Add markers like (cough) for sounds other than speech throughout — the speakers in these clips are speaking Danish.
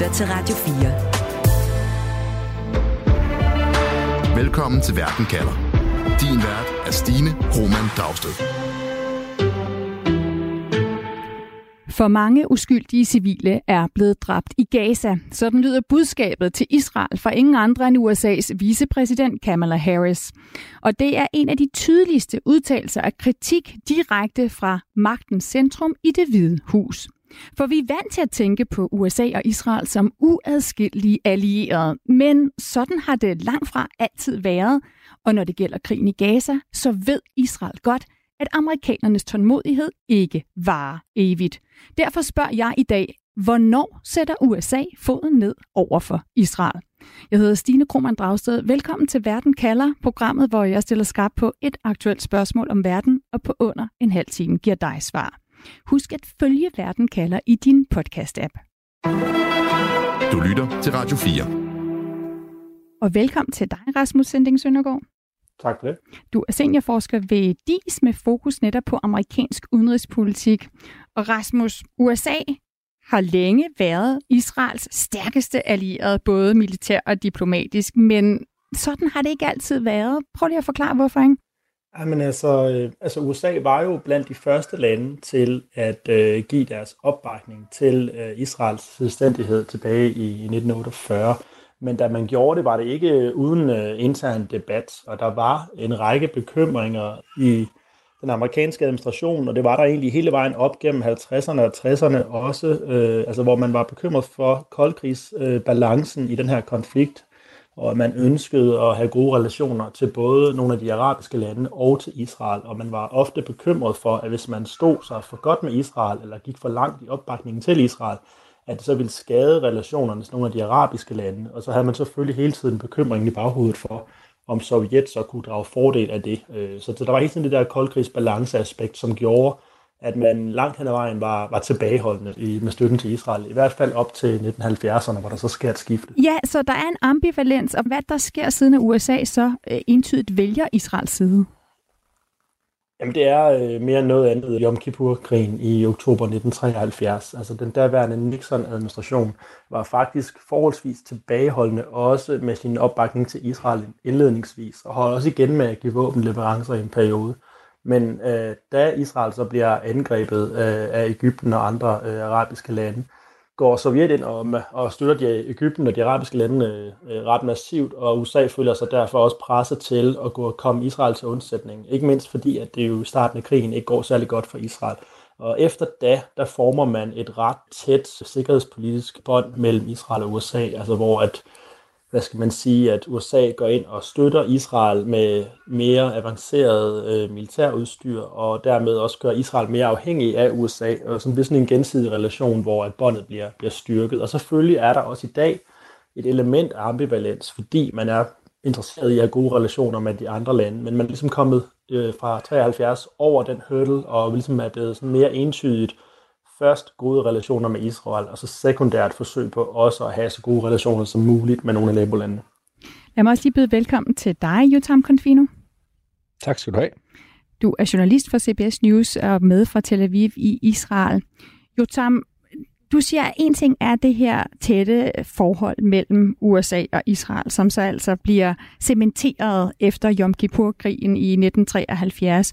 lytter til Radio 4. Velkommen til Verden kalder. Din vært er Stine Roman Dragsted. For mange uskyldige civile er blevet dræbt i Gaza. Sådan lyder budskabet til Israel fra ingen andre end USA's vicepræsident Kamala Harris. Og det er en af de tydeligste udtalelser af kritik direkte fra magtens centrum i det hvide hus. For vi er vant til at tænke på USA og Israel som uadskillelige allierede, men sådan har det langt fra altid været. Og når det gælder krigen i Gaza, så ved Israel godt, at amerikanernes tålmodighed ikke varer evigt. Derfor spørger jeg i dag, hvornår sætter USA foden ned over for Israel? Jeg hedder Stine Krohmann Dragsted. Velkommen til Verden kalder, programmet, hvor jeg stiller skarp på et aktuelt spørgsmål om verden, og på under en halv time giver dig svar. Husk at følge Verden kalder i din podcast-app. Du lytter til Radio 4. Og velkommen til dig, Rasmus Sending Søndergaard. Tak for det. Du er seniorforsker ved DIS med fokus netop på amerikansk udenrigspolitik. Og Rasmus, USA har længe været Israels stærkeste allierede, både militær og diplomatisk, men sådan har det ikke altid været. Prøv lige at forklare, hvorfor, ikke? Jamen altså, øh, altså USA var jo blandt de første lande til at øh, give deres opbakning til øh, Israels selvstændighed tilbage i, i 1948. Men da man gjorde det, var det ikke øh, uden øh, intern debat, og der var en række bekymringer i den amerikanske administration, og det var der egentlig hele vejen op gennem 50'erne og 60'erne også, øh, altså hvor man var bekymret for koldkrigsbalancen øh, i den her konflikt, og man ønskede at have gode relationer til både nogle af de arabiske lande og til Israel, og man var ofte bekymret for, at hvis man stod sig for godt med Israel, eller gik for langt i opbakningen til Israel, at det så ville skade relationerne til nogle af de arabiske lande. Og så havde man selvfølgelig hele tiden bekymringen i baghovedet for, om Sovjet så kunne drage fordel af det. Øh, så der var hele tiden det der koldkrigsbalanceaspekt, som gjorde, at man langt hen ad vejen var, var tilbageholdende i, med støtten til Israel, i hvert fald op til 1970'erne, hvor der så sker et skifte. Ja, så der er en ambivalens, og hvad der sker siden af USA så øh, entydigt vælger Israels side? Jamen det er øh, mere end noget andet Yom Kippur-krigen i oktober 1973. Altså den daværende Nixon-administration var faktisk forholdsvis tilbageholdende også med sin opbakning til Israel indledningsvis, og holdt også igen med at give våbenleverancer i en periode. Men øh, da Israel så bliver angrebet øh, af Ægypten og andre øh, arabiske lande, går Sovjet ind og, og støtter de Ægypten og de arabiske lande øh, øh ret massivt, og USA føler sig derfor også presset til at gå og komme Israel til undsætning. Ikke mindst fordi, at det jo i starten af krigen ikke går særlig godt for Israel. Og efter da, der former man et ret tæt sikkerhedspolitisk bånd mellem Israel og USA, altså hvor at hvad skal man sige, at USA går ind og støtter Israel med mere avanceret øh, militærudstyr, og dermed også gør Israel mere afhængig af USA, og sådan bliver sådan en gensidig relation, hvor at båndet bliver, bliver styrket. Og selvfølgelig er der også i dag et element af ambivalens, fordi man er interesseret i at have gode relationer med de andre lande, men man er ligesom kommet øh, fra 73 over den hurdle, og ligesom er blevet sådan mere entydigt først gode relationer med Israel, og så sekundært forsøg på også at have så gode relationer som muligt med nogle af nabolandene. Lad mig også lige byde velkommen til dig, Jotam Confino. Tak skal du have. Du er journalist for CBS News og med fra Tel Aviv i Israel. Jotam, du siger, at en ting er det her tætte forhold mellem USA og Israel, som så altså bliver cementeret efter Yom Kippur-krigen i 1973.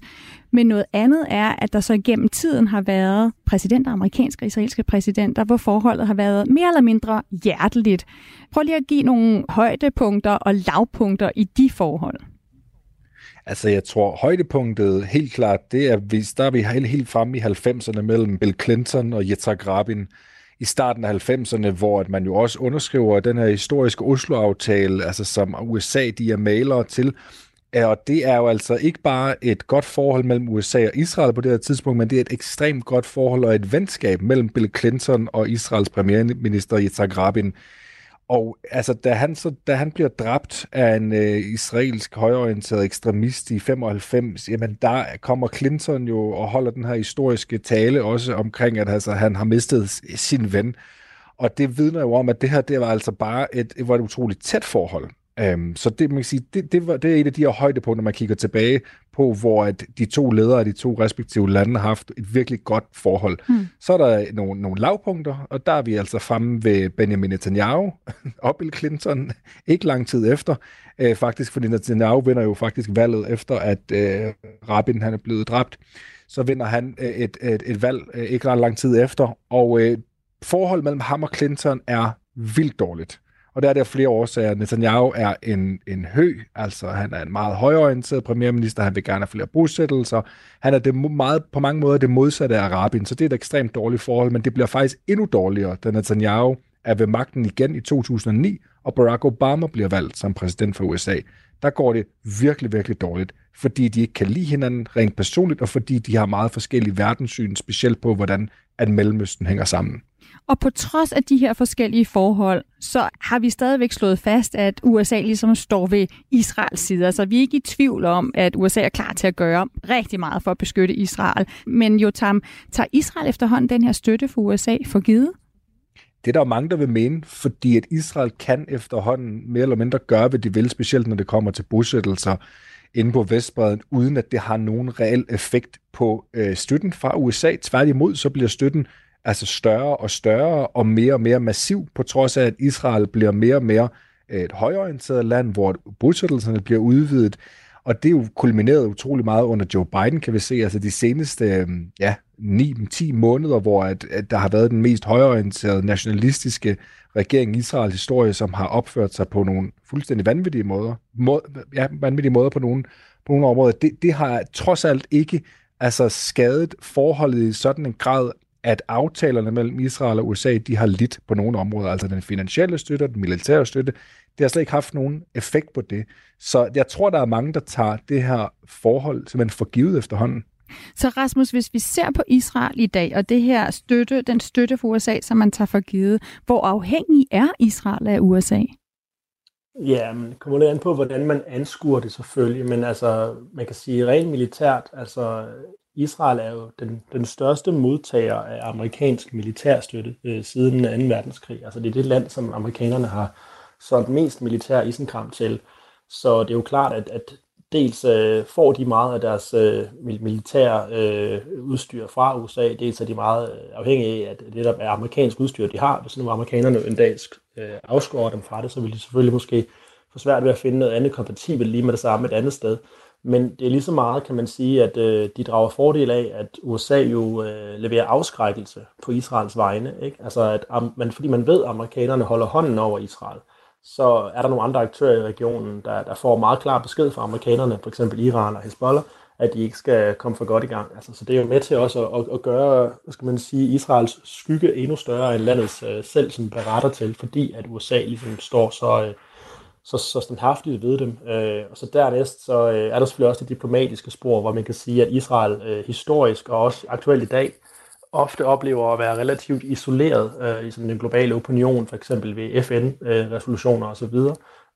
Men noget andet er, at der så gennem tiden har været præsidenter, amerikanske og israelske præsidenter, hvor forholdet har været mere eller mindre hjerteligt. Prøv lige at give nogle højdepunkter og lavpunkter i de forhold. Altså, jeg tror, højdepunktet helt klart, det er, hvis der er vi helt, helt fremme i 90'erne mellem Bill Clinton og Yitzhak Rabin i starten af 90'erne, hvor at man jo også underskriver den her historiske Oslo-aftale, altså som USA, de er malere til, og det er jo altså ikke bare et godt forhold mellem USA og Israel på det her tidspunkt, men det er et ekstremt godt forhold og et venskab mellem Bill Clinton og Israels premierminister Yitzhak Rabin. Og altså, da han, så, da han bliver dræbt af en øh, israelsk højorienteret ekstremist i 95, jamen der kommer Clinton jo og holder den her historiske tale også omkring, at altså, han har mistet sin ven. Og det vidner jo om, at det her det var altså bare et, et, var et utroligt tæt forhold. Um, så det, man kan sige, det, det, var, det er et af de her højdepunkter, man kigger tilbage på, hvor at de to ledere af de to respektive lande har haft et virkelig godt forhold. Mm. Så er der nogle, nogle lavpunkter, og der er vi altså fremme ved Benjamin Netanyahu (laughs) og Bill Clinton, ikke lang tid efter, uh, faktisk, fordi Netanyahu vinder jo faktisk valget efter, at uh, Rabin han er blevet dræbt. Så vinder han uh, et, et, et valg uh, ikke ret lang tid efter, og uh, forholdet mellem ham og Clinton er vildt dårligt. Og der er der flere årsager. Netanyahu er en, en hø, altså han er en meget højorienteret premierminister, han vil gerne have flere bosættelser. Han er det meget, på mange måder det modsatte af Arabien, så det er et ekstremt dårligt forhold, men det bliver faktisk endnu dårligere, da Netanyahu er ved magten igen i 2009, og Barack Obama bliver valgt som præsident for USA. Der går det virkelig, virkelig dårligt, fordi de ikke kan lide hinanden rent personligt, og fordi de har meget forskellige verdenssyn, specielt på, hvordan at Mellemøsten hænger sammen. Og på trods af de her forskellige forhold, så har vi stadigvæk slået fast, at USA ligesom står ved Israels side. Altså vi er ikke i tvivl om, at USA er klar til at gøre rigtig meget for at beskytte Israel. Men Jotam, tager Israel efterhånden den her støtte for USA for givet? Det er der jo mange, der vil mene, fordi at Israel kan efterhånden mere eller mindre gøre, hvad de vil, specielt når det kommer til bosættelser inde på Vestbreden, uden at det har nogen reel effekt på øh, støtten fra USA. Tværtimod så bliver støtten altså større og større og mere og mere massiv, på trods af, at Israel bliver mere og mere øh, et højorienteret land, hvor bosættelserne bliver udvidet. Og det er jo kulmineret utrolig meget under Joe Biden, kan vi se. Altså de seneste øh, ja, 9-10 måneder, hvor at, at der har været den mest højorienterede nationalistiske regering i Israels historie, som har opført sig på nogle fuldstændig vanvittige måder. Må, ja, vanvittige måder på nogle, på nogle områder. Det, det har trods alt ikke altså skadet forholdet i sådan en grad, at aftalerne mellem Israel og USA, de har lidt på nogle områder, altså den finansielle støtte og den militære støtte, det har slet ikke haft nogen effekt på det. Så jeg tror, der er mange, der tager det her forhold simpelthen for givet efterhånden. Så Rasmus, hvis vi ser på Israel i dag, og det her støtte, den støtte for USA, som man tager for givet, hvor afhængig er Israel af USA? Ja, men det kommer lidt an på, hvordan man anskuer det selvfølgelig, men altså, man kan sige rent militært, altså Israel er jo den, den største modtager af amerikansk militærstøtte øh, siden 2. verdenskrig. Altså det er det land, som amerikanerne har solgt mest militær isenkram til. Så det er jo klart, at, at dels øh, får de meget af deres øh, militære øh, udstyr fra USA, dels er de meget øh, afhængige af, at det der er amerikansk udstyr, de har. Hvis nu amerikanerne en dag øh, afskårer dem fra det, så vil de selvfølgelig måske få svært ved at finde noget andet kompatibelt lige med det samme et andet sted. Men det er lige så meget, kan man sige, at øh, de drager fordel af, at USA jo øh, leverer afskrækkelse på Israels vegne. Ikke? Altså, at, um, man, fordi man ved, at amerikanerne holder hånden over Israel, så er der nogle andre aktører i regionen, der, der får meget klar besked fra amerikanerne, for eksempel Iran og Hezbollah, at de ikke skal komme for godt i gang. Altså, så det er jo med til også at, at, at gøre, hvad skal man sige, Israels skygge endnu større end landets øh, selv, som beretter til, fordi at USA ligesom står så... Øh, så, så standhaftigt ved dem. Øh, og så dernæst så øh, er der selvfølgelig også det diplomatiske spor, hvor man kan sige, at Israel øh, historisk og også aktuelt i dag ofte oplever at være relativt isoleret øh, i sådan den globale opinion, for eksempel ved FN-resolutioner øh, osv.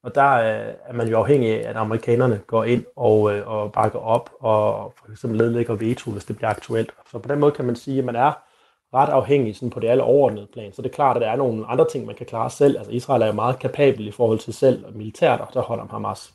Og der øh, er man jo afhængig af, at amerikanerne går ind og, øh, og bakker op og for eksempel nedlægger veto, hvis det bliver aktuelt. Så på den måde kan man sige, at man er ret afhængig sådan på det alle overordnede plan. Så det er klart, at der er nogle andre ting, man kan klare selv. Altså Israel er jo meget kapabel i forhold til selv og militært, og der holder Hamas.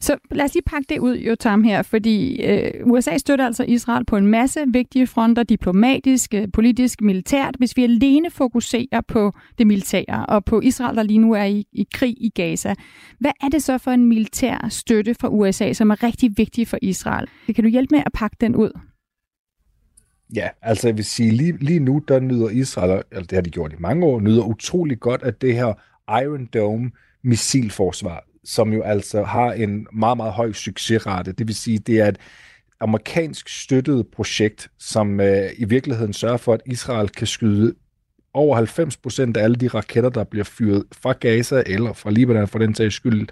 Så lad os lige pakke det ud, Jotam, her, fordi øh, USA støtter altså Israel på en masse vigtige fronter, diplomatisk, øh, politisk, militært, hvis vi alene fokuserer på det militære og på Israel, der lige nu er i, i krig i Gaza. Hvad er det så for en militær støtte fra USA, som er rigtig vigtig for Israel? Kan du hjælpe med at pakke den ud? Ja, altså jeg vil sige, lige, lige nu, der nyder Israel, eller det har de gjort i mange år, nyder utrolig godt af det her Iron Dome missilforsvar, som jo altså har en meget, meget høj succesrate. Det vil sige, det er et amerikansk støttet projekt, som øh, i virkeligheden sørger for, at Israel kan skyde over 90 procent af alle de raketter, der bliver fyret fra Gaza eller fra Libanon for den sags skyld,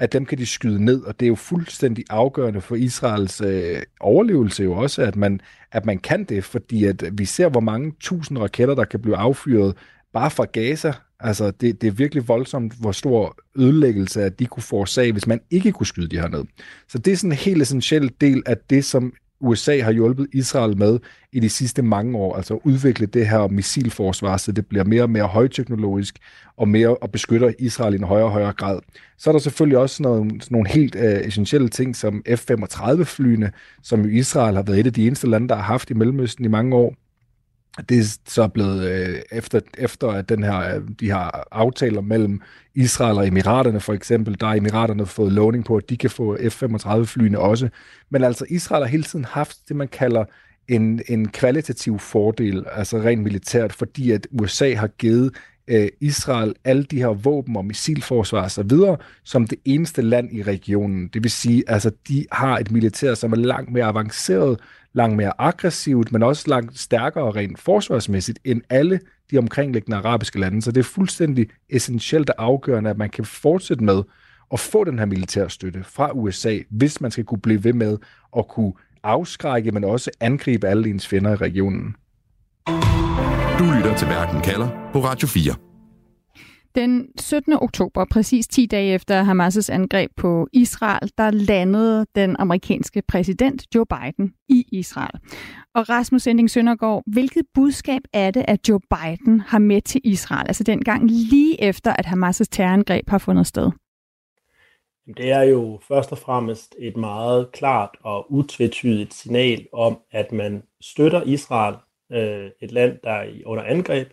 at dem kan de skyde ned, og det er jo fuldstændig afgørende for Israels øh, overlevelse jo også, at man, at man kan det, fordi at vi ser, hvor mange tusind raketter, der kan blive affyret bare fra Gaza. Altså, det, det er virkelig voldsomt, hvor stor ødelæggelse, at de kunne forårsage, hvis man ikke kunne skyde de her ned. Så det er sådan en helt essentiel del af det, som USA har hjulpet Israel med i de sidste mange år, altså at udvikle det her missilforsvar, så det bliver mere og mere højteknologisk og mere og beskytter Israel i en højere og højere grad. Så er der selvfølgelig også nogle, nogle helt uh, essentielle ting som F-35-flyene, som jo Israel har været et af de eneste lande, der har haft i Mellemøsten i mange år. Det er så blevet øh, efter, efter at den her, øh, de her aftaler mellem Israel og Emiraterne for eksempel, der har Emiraterne fået lovning på, at de kan få F-35-flyene også. Men altså Israel har hele tiden haft det, man kalder en, en kvalitativ fordel, altså rent militært, fordi at USA har givet øh, Israel alle de her våben og missilforsvar og så videre, som det eneste land i regionen. Det vil sige, altså de har et militær, som er langt mere avanceret, langt mere aggressivt, men også langt stærkere rent forsvarsmæssigt end alle de omkringliggende arabiske lande. Så det er fuldstændig essentielt og afgørende, at man kan fortsætte med at få den her militære støtte fra USA, hvis man skal kunne blive ved med at kunne afskrække, men også angribe alle ens fjender i regionen. Du lytter til Verden kalder på Radio 4. Den 17. oktober, præcis 10 dage efter Hamas' angreb på Israel, der landede den amerikanske præsident Joe Biden i Israel. Og Rasmus Sending Søndergaard, hvilket budskab er det, at Joe Biden har med til Israel, altså dengang lige efter, at Hamas' terrorangreb har fundet sted? Det er jo først og fremmest et meget klart og utvetydigt signal om, at man støtter Israel, øh, et land, der er under angreb,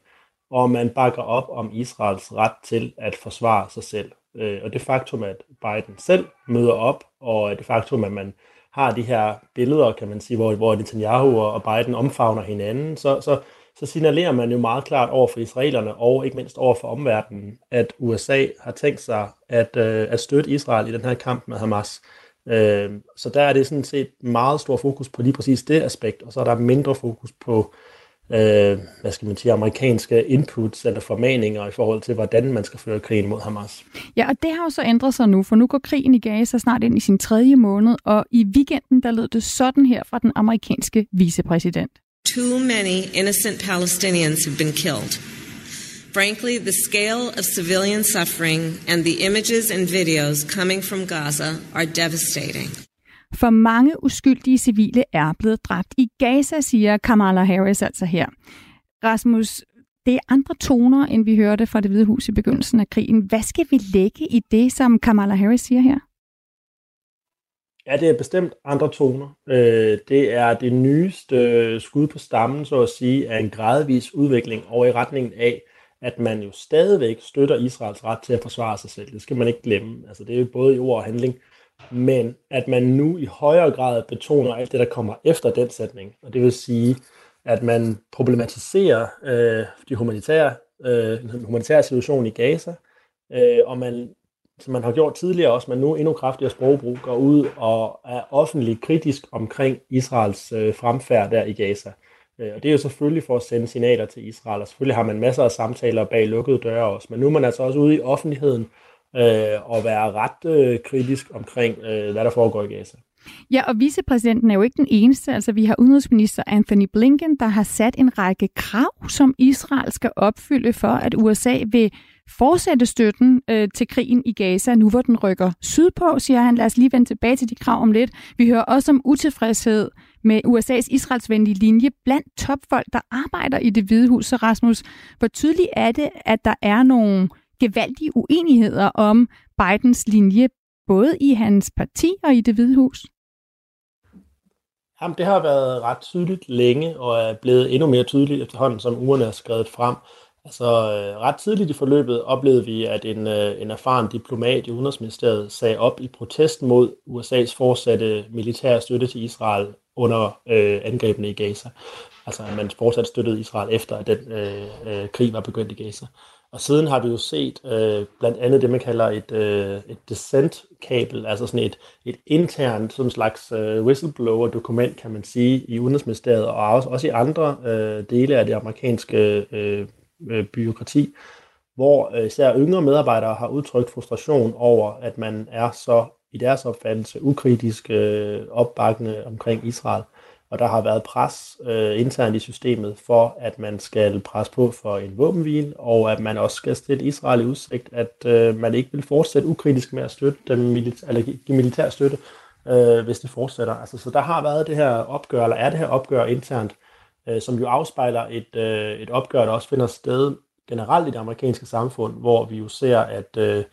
og man bakker op om Israels ret til at forsvare sig selv. Øh, og det faktum, at Biden selv møder op, og det faktum, at man har de her billeder, kan man sige, hvor, hvor Netanyahu og Biden omfavner hinanden, så, så, så signalerer man jo meget klart over for israelerne, og ikke mindst over for omverdenen, at USA har tænkt sig at, øh, at støtte Israel i den her kamp med Hamas. Øh, så der er det sådan set meget stor fokus på lige præcis det aspekt, og så er der mindre fokus på øh, hvad skal man sige, amerikanske inputs eller formaninger i forhold til, hvordan man skal føre krigen mod Hamas. Ja, og det har jo så ændret sig nu, for nu går krigen i Gaza snart ind i sin tredje måned, og i weekenden der lød det sådan her fra den amerikanske vicepræsident. Too many innocent Palestinians have been killed. Frankly, the scale of civilian suffering and the images and videos coming from Gaza are devastating. For mange uskyldige civile er blevet dræbt i Gaza, siger Kamala Harris altså her. Rasmus, det er andre toner, end vi hørte fra det hvide hus i begyndelsen af krigen. Hvad skal vi lægge i det, som Kamala Harris siger her? Ja, det er bestemt andre toner. Øh, det er det nyeste øh, skud på stammen, så at sige, af en gradvis udvikling over i retningen af, at man jo stadigvæk støtter Israels ret til at forsvare sig selv. Det skal man ikke glemme. Altså, det er jo både i ord og handling men at man nu i højere grad betoner alt det, der kommer efter den sætning. Og det vil sige, at man problematiserer øh, de humanitære, øh, den humanitære situation i Gaza, øh, og man, som man har gjort tidligere også, men nu endnu kraftigere sprogbrug, går ud og er offentligt kritisk omkring Israels øh, fremfærd der i Gaza. Øh, og det er jo selvfølgelig for at sende signaler til Israel, og selvfølgelig har man masser af samtaler bag lukkede døre også, men nu er man altså også ude i offentligheden øh, øh, og være ret øh, kritisk omkring, øh, hvad der foregår i Gaza. Ja, og vicepræsidenten er jo ikke den eneste. Altså, vi har udenrigsminister Anthony Blinken, der har sat en række krav, som Israel skal opfylde for, at USA vil fortsætte støtten øh, til krigen i Gaza, nu hvor den rykker sydpå, siger han. Lad os lige vende tilbage til de krav om lidt. Vi hører også om utilfredshed med USA's israelsvenlige linje blandt topfolk, der arbejder i det hvide hus. Så Rasmus, hvor tydeligt er det, at der er nogle gevaldige uenigheder om Bidens linje, både i hans parti og i det hvide hus? Jamen, det har været ret tydeligt længe, og er blevet endnu mere tydeligt efterhånden, som ugerne er skrevet frem. Altså, øh, ret tidligt i forløbet oplevede vi, at en, øh, en erfaren diplomat i Udenrigsministeriet sagde op i protest mod USA's fortsatte militære støtte til Israel under øh, angrebene i Gaza. Altså, at man fortsat støttede Israel efter, at den øh, øh, krig var begyndt i Gaza. Og siden har vi jo set øh, blandt andet det, man kalder et, øh, et descent-kabel, altså sådan et, et internt sådan slags øh, whistleblower-dokument, kan man sige, i Udenrigsministeriet og også, også i andre øh, dele af det amerikanske øh, øh, byråkrati, hvor øh, især yngre medarbejdere har udtrykt frustration over, at man er så i deres opfattelse ukritisk øh, opbakkende omkring Israel. Og der har været pres øh, internt i systemet for, at man skal presse på for en våbenhvile, og at man også skal stille Israel i udsigt, at øh, man ikke vil fortsætte ukritisk med at støtte dem milita- eller give militær støtte øh, hvis det fortsætter. Altså, så der har været det her opgør, eller er det her opgør internt, øh, som jo afspejler et, øh, et opgør, der også finder sted generelt i det amerikanske samfund, hvor vi jo ser, at øh,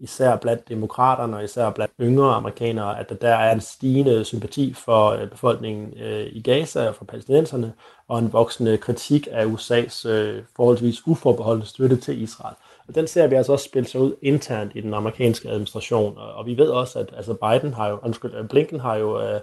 især blandt demokraterne og især blandt yngre amerikanere, at der, der er en stigende sympati for øh, befolkningen øh, i Gaza og for palæstinenserne, og en voksende kritik af USA's øh, forholdsvis uforbeholdende støtte til Israel. Og den ser vi altså også spille sig ud internt i den amerikanske administration, og, og vi ved også, at altså Biden har jo, undskyld, øh, Blinken har jo øh,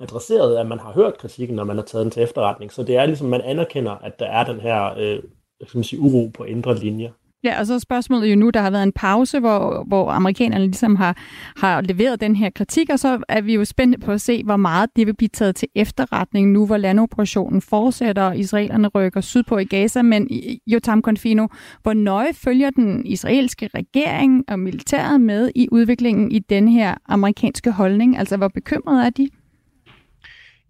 adresseret, at man har hørt kritikken, når man har taget den til efterretning. Så det er ligesom, man anerkender, at der er den her øh, skal man sige, uro på indre linjer. Ja, og så er spørgsmålet jo nu, der har været en pause, hvor, hvor amerikanerne ligesom har, har leveret den her kritik, og så er vi jo spændte på at se, hvor meget det vil blive taget til efterretning nu, hvor landoperationen fortsætter, og israelerne rykker sydpå i Gaza. Men Jotam Confino, hvor nøje følger den israelske regering og militæret med i udviklingen i den her amerikanske holdning? Altså, hvor bekymrede er de?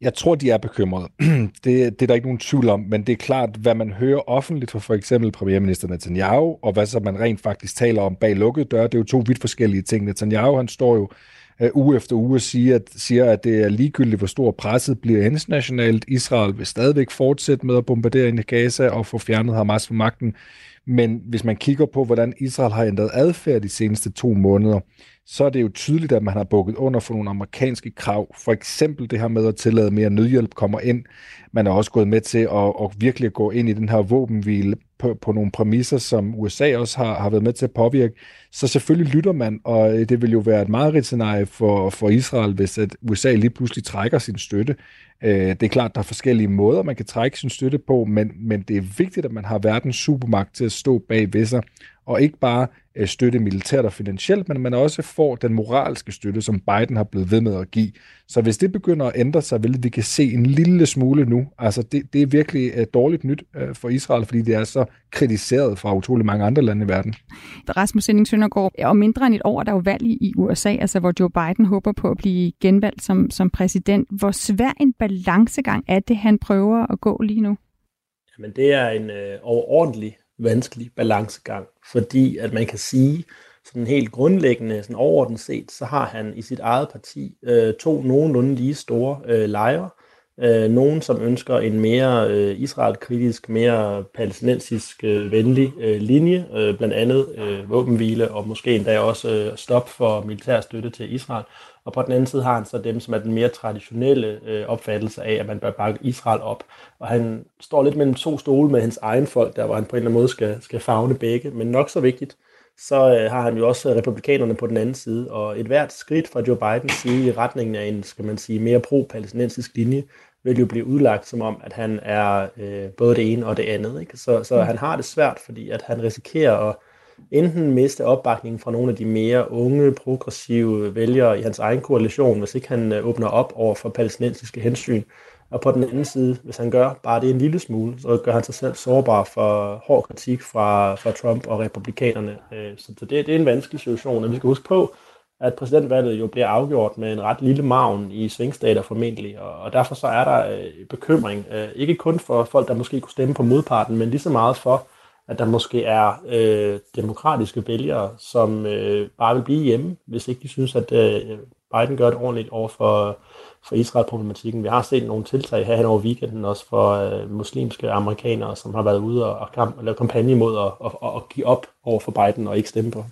Jeg tror, de er bekymrede. (clears throat) Det, det er der ikke nogen tvivl om, men det er klart, hvad man hører offentligt fra for eksempel premierminister Netanyahu, og hvad så man rent faktisk taler om bag lukkede døre, det er jo to vidt forskellige ting. Netanyahu, han står jo uh, uge efter uge og siger at, siger, at det er ligegyldigt, hvor stor presset bliver internationalt. Israel vil stadigvæk fortsætte med at bombardere i Gaza og få fjernet Hamas fra magten. Men hvis man kigger på, hvordan Israel har ændret adfærd de seneste to måneder, så er det jo tydeligt, at man har bukket under for nogle amerikanske krav. For eksempel det her med at tillade mere nødhjælp kommer ind. Man er også gået med til at, at virkelig gå ind i den her våbenhvile på, på nogle præmisser, som USA også har, har været med til at påvirke. Så selvfølgelig lytter man, og øh, det vil jo være et meget scenarie for, for Israel, hvis at USA lige pludselig trækker sin støtte. Øh, det er klart, der er forskellige måder, man kan trække sin støtte på, men, men det er vigtigt, at man har verdens supermagt til at stå bag ved sig, og ikke bare øh, støtte militært og finansielt, men man også får den moralske støtte, som Biden har blevet ved med at give. Så hvis det begynder at ændre sig, vil vi kan se en lille smule nu. Altså det, det er virkelig uh, dårligt nyt uh, for Israel, fordi det er så kritiseret fra utrolig mange andre lande i verden. Rasmus Sending Søndergaard, om mindre end et år, der er jo valg i USA, altså hvor Joe Biden håber på at blive genvalgt som, som præsident. Hvor svær en balancegang er det, han prøver at gå lige nu? Jamen det er en øh, overordentlig vanskelig balancegang, fordi at man kan sige, sådan helt grundlæggende, sådan overordnet set, så har han i sit eget parti øh, to nogenlunde lige store øh, lejre. Øh, nogen, som ønsker en mere øh, Israel-kritisk, mere palæstinensisk øh, venlig øh, linje, øh, blandt andet øh, våbenhvile og måske endda også øh, stop for militær støtte til Israel. Og på den anden side har han så dem, som er den mere traditionelle øh, opfattelse af, at man bør bakke Israel op. Og han står lidt mellem to stole med hans egen folk, der hvor han på en eller anden måde skal, skal fagne begge. Men nok så vigtigt, så øh, har han jo også øh, republikanerne på den anden side. Og et hvert skridt fra Joe Bidens side i retningen af en, skal man sige, mere pro-palæstinensisk linje, vil jo blive udlagt som om, at han er øh, både det ene og det andet. Ikke? Så, så mm. han har det svært, fordi at han risikerer at enten miste opbakningen fra nogle af de mere unge, progressive vælgere i hans egen koalition, hvis ikke han øh, åbner op over for palæstinensiske hensyn. Og på den anden side, hvis han gør bare det en lille smule, så gør han sig selv sårbar for hård kritik fra, fra Trump og republikanerne. Øh, så det, det er en vanskelig situation, og vi skal huske på, at præsidentvalget jo bliver afgjort med en ret lille maven i svingstater formentlig, og derfor så er der øh, bekymring, øh, ikke kun for folk, der måske kunne stemme på modparten, men lige så meget for, at der måske er øh, demokratiske vælgere, som øh, bare vil blive hjemme, hvis ikke de synes, at øh, Biden gør det ordentligt over for, for Israel-problematikken. Vi har set nogle tiltag her hen over weekenden også for øh, muslimske amerikanere, som har været ude og, og, og lave kampagne mod at og, og give op over for Biden og ikke stemme på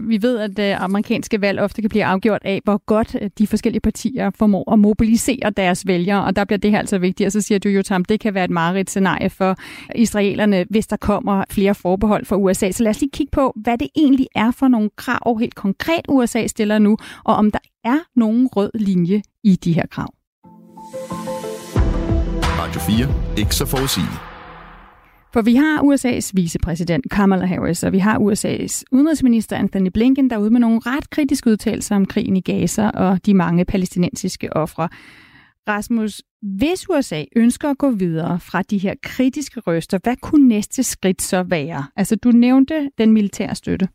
vi ved, at øh, amerikanske valg ofte kan blive afgjort af, hvor godt øh, de forskellige partier formår at mobilisere deres vælgere, og der bliver det her altså vigtigt. Og så siger du jo, Tom, det kan være et meget scenarie for israelerne, hvis der kommer flere forbehold for USA. Så lad os lige kigge på, hvad det egentlig er for nogle krav, helt konkret USA stiller nu, og om der er nogen rød linje i de her krav. Radio 4. Ikke så forudsigeligt. For vi har USA's vicepræsident Kamala Harris, og vi har USA's udenrigsminister Anthony Blinken, der er ude med nogle ret kritiske udtalelser om krigen i Gaza og de mange palæstinensiske ofre. Rasmus, hvis USA ønsker at gå videre fra de her kritiske røster, hvad kunne næste skridt så være? Altså, du nævnte den militære støtte.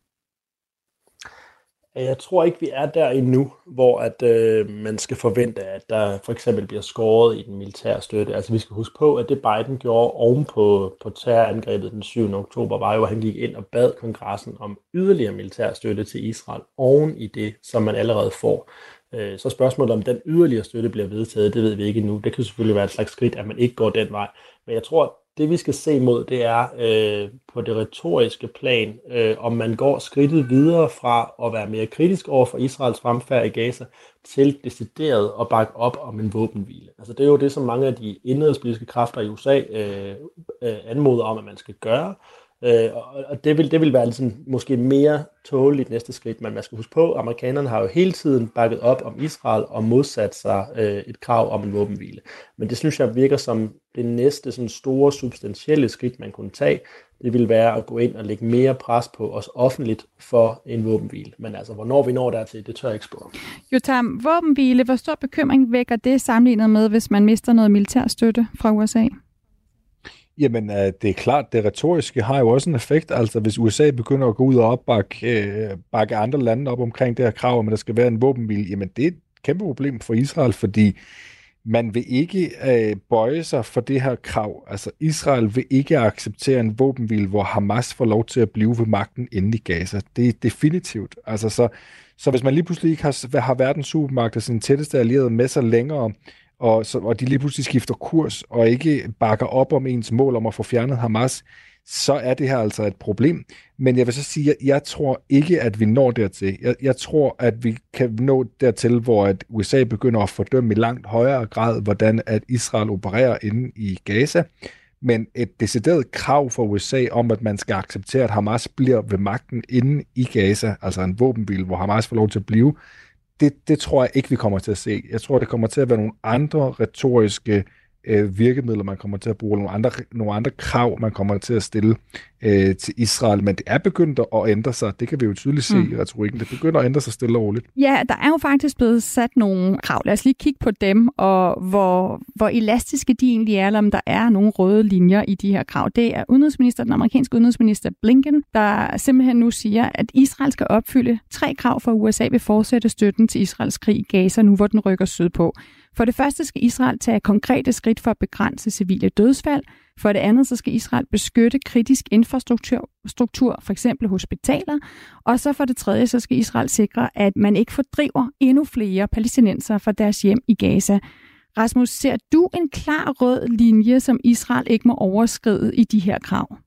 Jeg tror ikke, vi er der endnu, hvor at øh, man skal forvente, at der for eksempel bliver skåret i den militære støtte. Altså vi skal huske på, at det Biden gjorde oven på, på terrorangrebet den 7. oktober, var jo, at han gik ind og bad kongressen om yderligere militær støtte til Israel oven i det, som man allerede får. Øh, så spørgsmålet om den yderligere støtte bliver vedtaget, det ved vi ikke endnu. Det kan selvfølgelig være et slags skridt, at man ikke går den vej. Men jeg tror, det vi skal se mod, det er øh, på det retoriske plan, øh, om man går skridtet videre fra at være mere kritisk over for Israels fremfærd i Gaza, til decideret at bakke op om en våbenhvile. Altså det er jo det, som mange af de indrigspolitiske kræfter i USA øh, øh, anmoder om, at man skal gøre. Øh, og det vil, det vil være ligesom, måske mere tåleligt næste skridt, men man skal huske på, at amerikanerne har jo hele tiden bakket op om Israel og modsat sig øh, et krav om en våbenhvile. Men det synes jeg virker som det næste sådan store substantielle skridt, man kunne tage. Det vil være at gå ind og lægge mere pres på os offentligt for en våbenhvile. Men altså, hvornår vi når dertil, det tør jeg ikke spørge. Jotam, våbenhvile, hvor stor bekymring vækker det sammenlignet med, hvis man mister noget militær støtte fra USA? Jamen, øh, det er klart, det retoriske har jo også en effekt. Altså, hvis USA begynder at gå ud og opbakke øh, bakke andre lande op omkring det her krav, om at der skal være en våbenhvile, jamen det er et kæmpe problem for Israel, fordi man vil ikke øh, bøje sig for det her krav. Altså, Israel vil ikke acceptere en våbenhvile, hvor Hamas får lov til at blive ved magten inde i Gaza. Det er definitivt. Altså, så, så hvis man lige pludselig ikke har, har verdens supermagt og sin tætteste allierede med sig længere, og, så, og de lige pludselig skifter kurs og ikke bakker op om ens mål om at få fjernet Hamas, så er det her altså et problem. Men jeg vil så sige, at jeg tror ikke, at vi når dertil. Jeg, jeg tror, at vi kan nå dertil, hvor at USA begynder at fordømme i langt højere grad, hvordan at Israel opererer inde i Gaza. Men et decideret krav for USA om, at man skal acceptere, at Hamas bliver ved magten inde i Gaza, altså en våbenbil, hvor Hamas får lov til at blive, det, det tror jeg ikke, vi kommer til at se. Jeg tror, det kommer til at være nogle andre retoriske øh, Øh, virkemidler, man kommer til at bruge, nogle andre, nogle andre krav, man kommer til at stille øh, til Israel, men det er begyndt at ændre sig. Det kan vi jo tydeligt se mm. i retorikken. Det begynder at ændre sig stille og roligt. Ja, der er jo faktisk blevet sat nogle krav. Lad os lige kigge på dem, og hvor, hvor elastiske de egentlig er, eller om der er nogle røde linjer i de her krav. Det er udenrigsminister, den amerikanske udenrigsminister Blinken, der simpelthen nu siger, at Israel skal opfylde tre krav for USA vil fortsætte støtten til Israels krig i Gaza, nu hvor den rykker sydpå. For det første skal Israel tage konkrete skridt for at begrænse civile dødsfald. For det andet så skal Israel beskytte kritisk infrastruktur, struktur, for eksempel hospitaler. Og så for det tredje så skal Israel sikre, at man ikke fordriver endnu flere palæstinenser fra deres hjem i Gaza. Rasmus, ser du en klar rød linje, som Israel ikke må overskride i de her krav?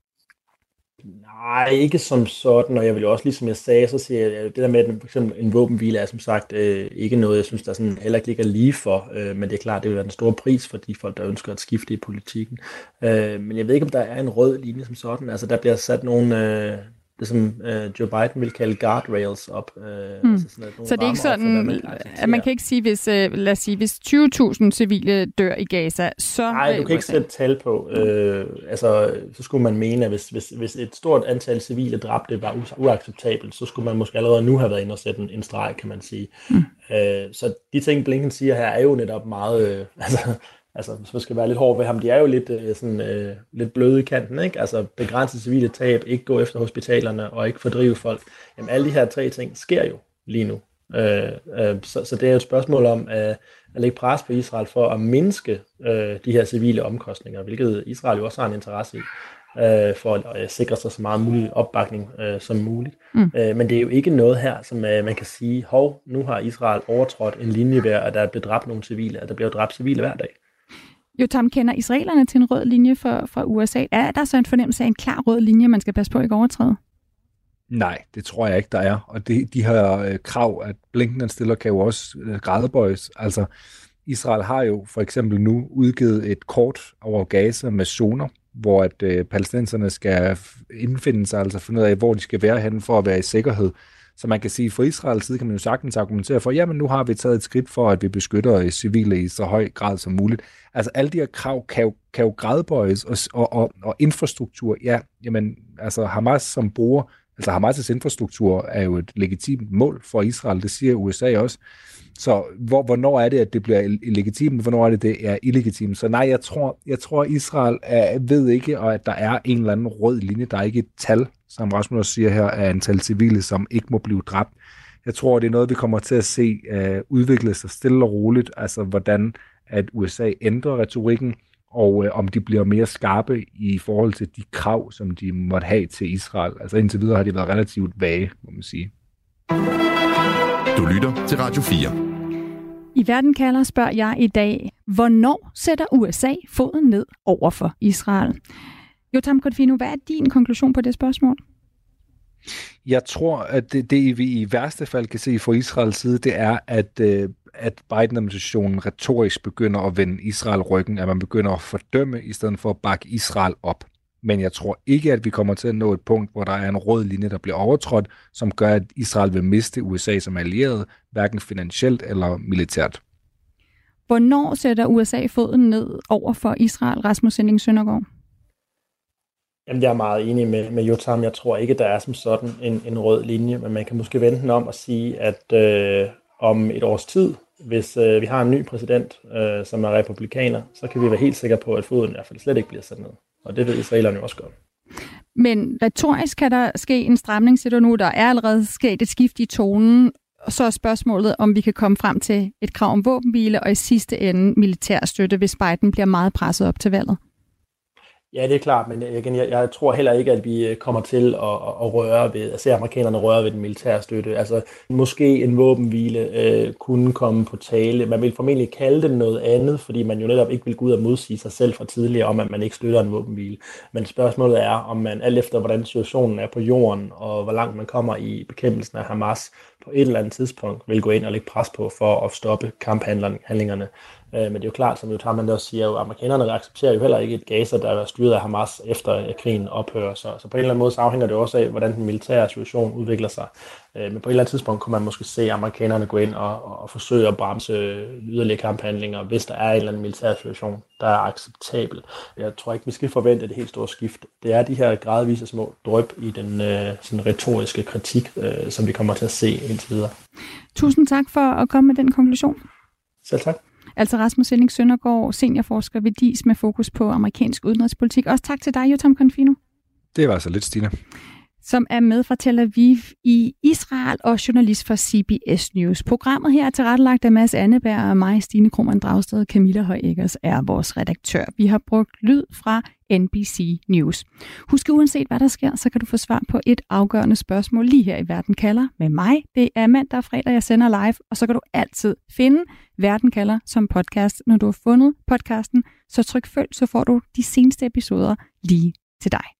Nej, ikke som sådan, og jeg vil jo også, ligesom jeg sagde, så siger jeg, det der med, at for eksempel en våbenhvile er som sagt øh, ikke noget, jeg synes, der sådan heller ikke ligger lige for, øh, men det er klart, det vil være den store pris for de folk, der ønsker at skifte i politikken. Øh, men jeg ved ikke, om der er en rød linje som sådan, altså der bliver sat nogle, øh, det som uh, Joe Biden vil kalde guardrails op. Uh, mm. altså sådan noget, så det er ikke sådan, for, man at man kan ikke sige, hvis, uh, lad os sige, hvis 20.000 civile dør i Gaza, så... Nej, du kan ikke sætte tal på. Uh, altså, så skulle man mene, at hvis, hvis, hvis et stort antal civile dræbte var uacceptabelt, så skulle man måske allerede nu have været inde og sætte en, en streg, kan man sige. Mm. Uh, så de ting, Blinken siger her, er jo netop meget... Uh, (laughs) altså, altså hvis man skal være lidt hård ved ham, de er jo lidt, øh, sådan, øh, lidt bløde i kanten, ikke? Altså begrænse civile tab, ikke gå efter hospitalerne og ikke fordrive folk. Jamen alle de her tre ting sker jo lige nu. Øh, øh, så, så det er jo et spørgsmål om øh, at lægge pres på Israel for at mindske øh, de her civile omkostninger, hvilket Israel jo også har en interesse i øh, for at øh, sikre sig så meget mulig opbakning øh, som muligt. Mm. Øh, men det er jo ikke noget her, som øh, man kan sige, hov, nu har Israel overtrådt en linje ved, at der er blevet dræbt nogle civile, at der bliver dræbt civile hver dag. Jotam, kender israelerne til en rød linje fra, fra USA? Er der så en fornemmelse af en klar rød linje, man skal passe på ikke overtræde? Nej, det tror jeg ikke, der er. Og det, de her øh, krav, at Blinken stiller, kan jo også øh, gradbøjes. Altså, Israel har jo for eksempel nu udgivet et kort over Gaza med zoner, hvor at øh, palæstinenserne skal indfinde sig, altså finde ud af, hvor de skal være henne for at være i sikkerhed. Så man kan sige, fra Israels side kan man jo sagtens argumentere for, jamen nu har vi taget et skridt for, at vi beskytter civile i så høj grad som muligt. Altså alle de her krav kan jo, kan jo gradbøjes, og, og, og, og infrastruktur, ja, jamen altså Hamas som bruger, altså Hamas' infrastruktur er jo et legitimt mål for Israel, det siger USA også. Så hvor, hvornår er det, at det bliver legitimt, hvornår er det, det er illegitimt? Så nej, jeg tror, jeg tror Israel er, ved ikke, og at der er en eller anden rød linje, der er ikke et tal, som Rasmus også siger her, af antal civile, som ikke må blive dræbt. Jeg tror, det er noget, vi kommer til at se uh, udvikle sig stille og roligt, altså hvordan at USA ændrer retorikken, og uh, om de bliver mere skarpe i forhold til de krav, som de måtte have til Israel. Altså indtil videre har de været relativt vage, må man sige. Du lytter til Radio 4. I Verden kalder spørger jeg i dag, hvornår sætter USA foden ned over for Israel? Jotam Kodfino, hvad er din konklusion på det spørgsmål? Jeg tror, at det, det vi i værste fald kan se fra Israels side, det er, at, øh, at Biden-administrationen retorisk begynder at vende Israel ryggen, at man begynder at fordømme, i stedet for at bakke Israel op. Men jeg tror ikke, at vi kommer til at nå et punkt, hvor der er en rød linje, der bliver overtrådt, som gør, at Israel vil miste USA som allieret, hverken finansielt eller militært. Hvornår sætter USA foden ned over for Israel, Rasmus Sending Søndergaard? Jamen, jeg er meget enig med, med Jotam. Jeg tror ikke, der er som sådan en, en rød linje, men man kan måske vente den om og sige, at øh, om et års tid, hvis øh, vi har en ny præsident, øh, som er republikaner, så kan vi være helt sikre på, at foden i hvert fald slet ikke bliver sat ned. Og det ved israelerne jo også godt. Men retorisk kan der ske en stramning, siger du nu. Der er allerede sket et skift i tonen. Og så er spørgsmålet, om vi kan komme frem til et krav om våbenhvile og i sidste ende militær støtte, hvis Biden bliver meget presset op til valget. Ja, det er klart, men øh, igen, jeg, jeg tror heller ikke, at vi øh, kommer til at, at røre ved, at se amerikanerne røre ved den militære støtte. Altså, måske en våbenhvile øh, kunne komme på tale. Man vil formentlig kalde det noget andet, fordi man jo netop ikke vil gå ud og modsige sig selv fra tidligere om, at man ikke støtter en våbenhvile. Men spørgsmålet er, om man alt efter, hvordan situationen er på jorden, og hvor langt man kommer i bekæmpelsen af Hamas, på et eller andet tidspunkt vil gå ind og lægge pres på for at stoppe kamphandlingerne. Øh, men det er jo klart, som man også siger, at amerikanerne accepterer jo heller ikke et Gaza, der er styret af Hamas efter krigen ophører. Så, så på en eller anden måde så afhænger det også af, hvordan den militære situation udvikler sig. Øh, men på et eller andet tidspunkt kunne man måske se amerikanerne gå ind og, og forsøge at bremse yderligere kamphandlinger, hvis der er en eller anden militær situation, der er acceptabel. Jeg tror ikke, vi skal forvente det helt store skift. Det er de her gradvise små drøb i den øh, sådan retoriske kritik, øh, som vi kommer til at se indtil videre. Tusind tak for at komme med den konklusion. Selv tak. Altså Rasmus Elling Søndergaard, seniorforsker ved DIS med fokus på amerikansk udenrigspolitik. Også tak til dig, Jotam Confino. Det var så lidt, Stine som er med fra Tel Aviv i Israel og journalist for CBS News. Programmet her er tilrettelagt af Mads Anneberg og mig, Stine Krohmann Dragsted. Camilla Højæggers er vores redaktør. Vi har brugt lyd fra NBC News. Husk uanset hvad der sker, så kan du få svar på et afgørende spørgsmål lige her i Verden kalder med mig. Det er mandag og fredag, jeg sender live, og så kan du altid finde Verden kalder som podcast. Når du har fundet podcasten, så tryk følg, så får du de seneste episoder lige til dig.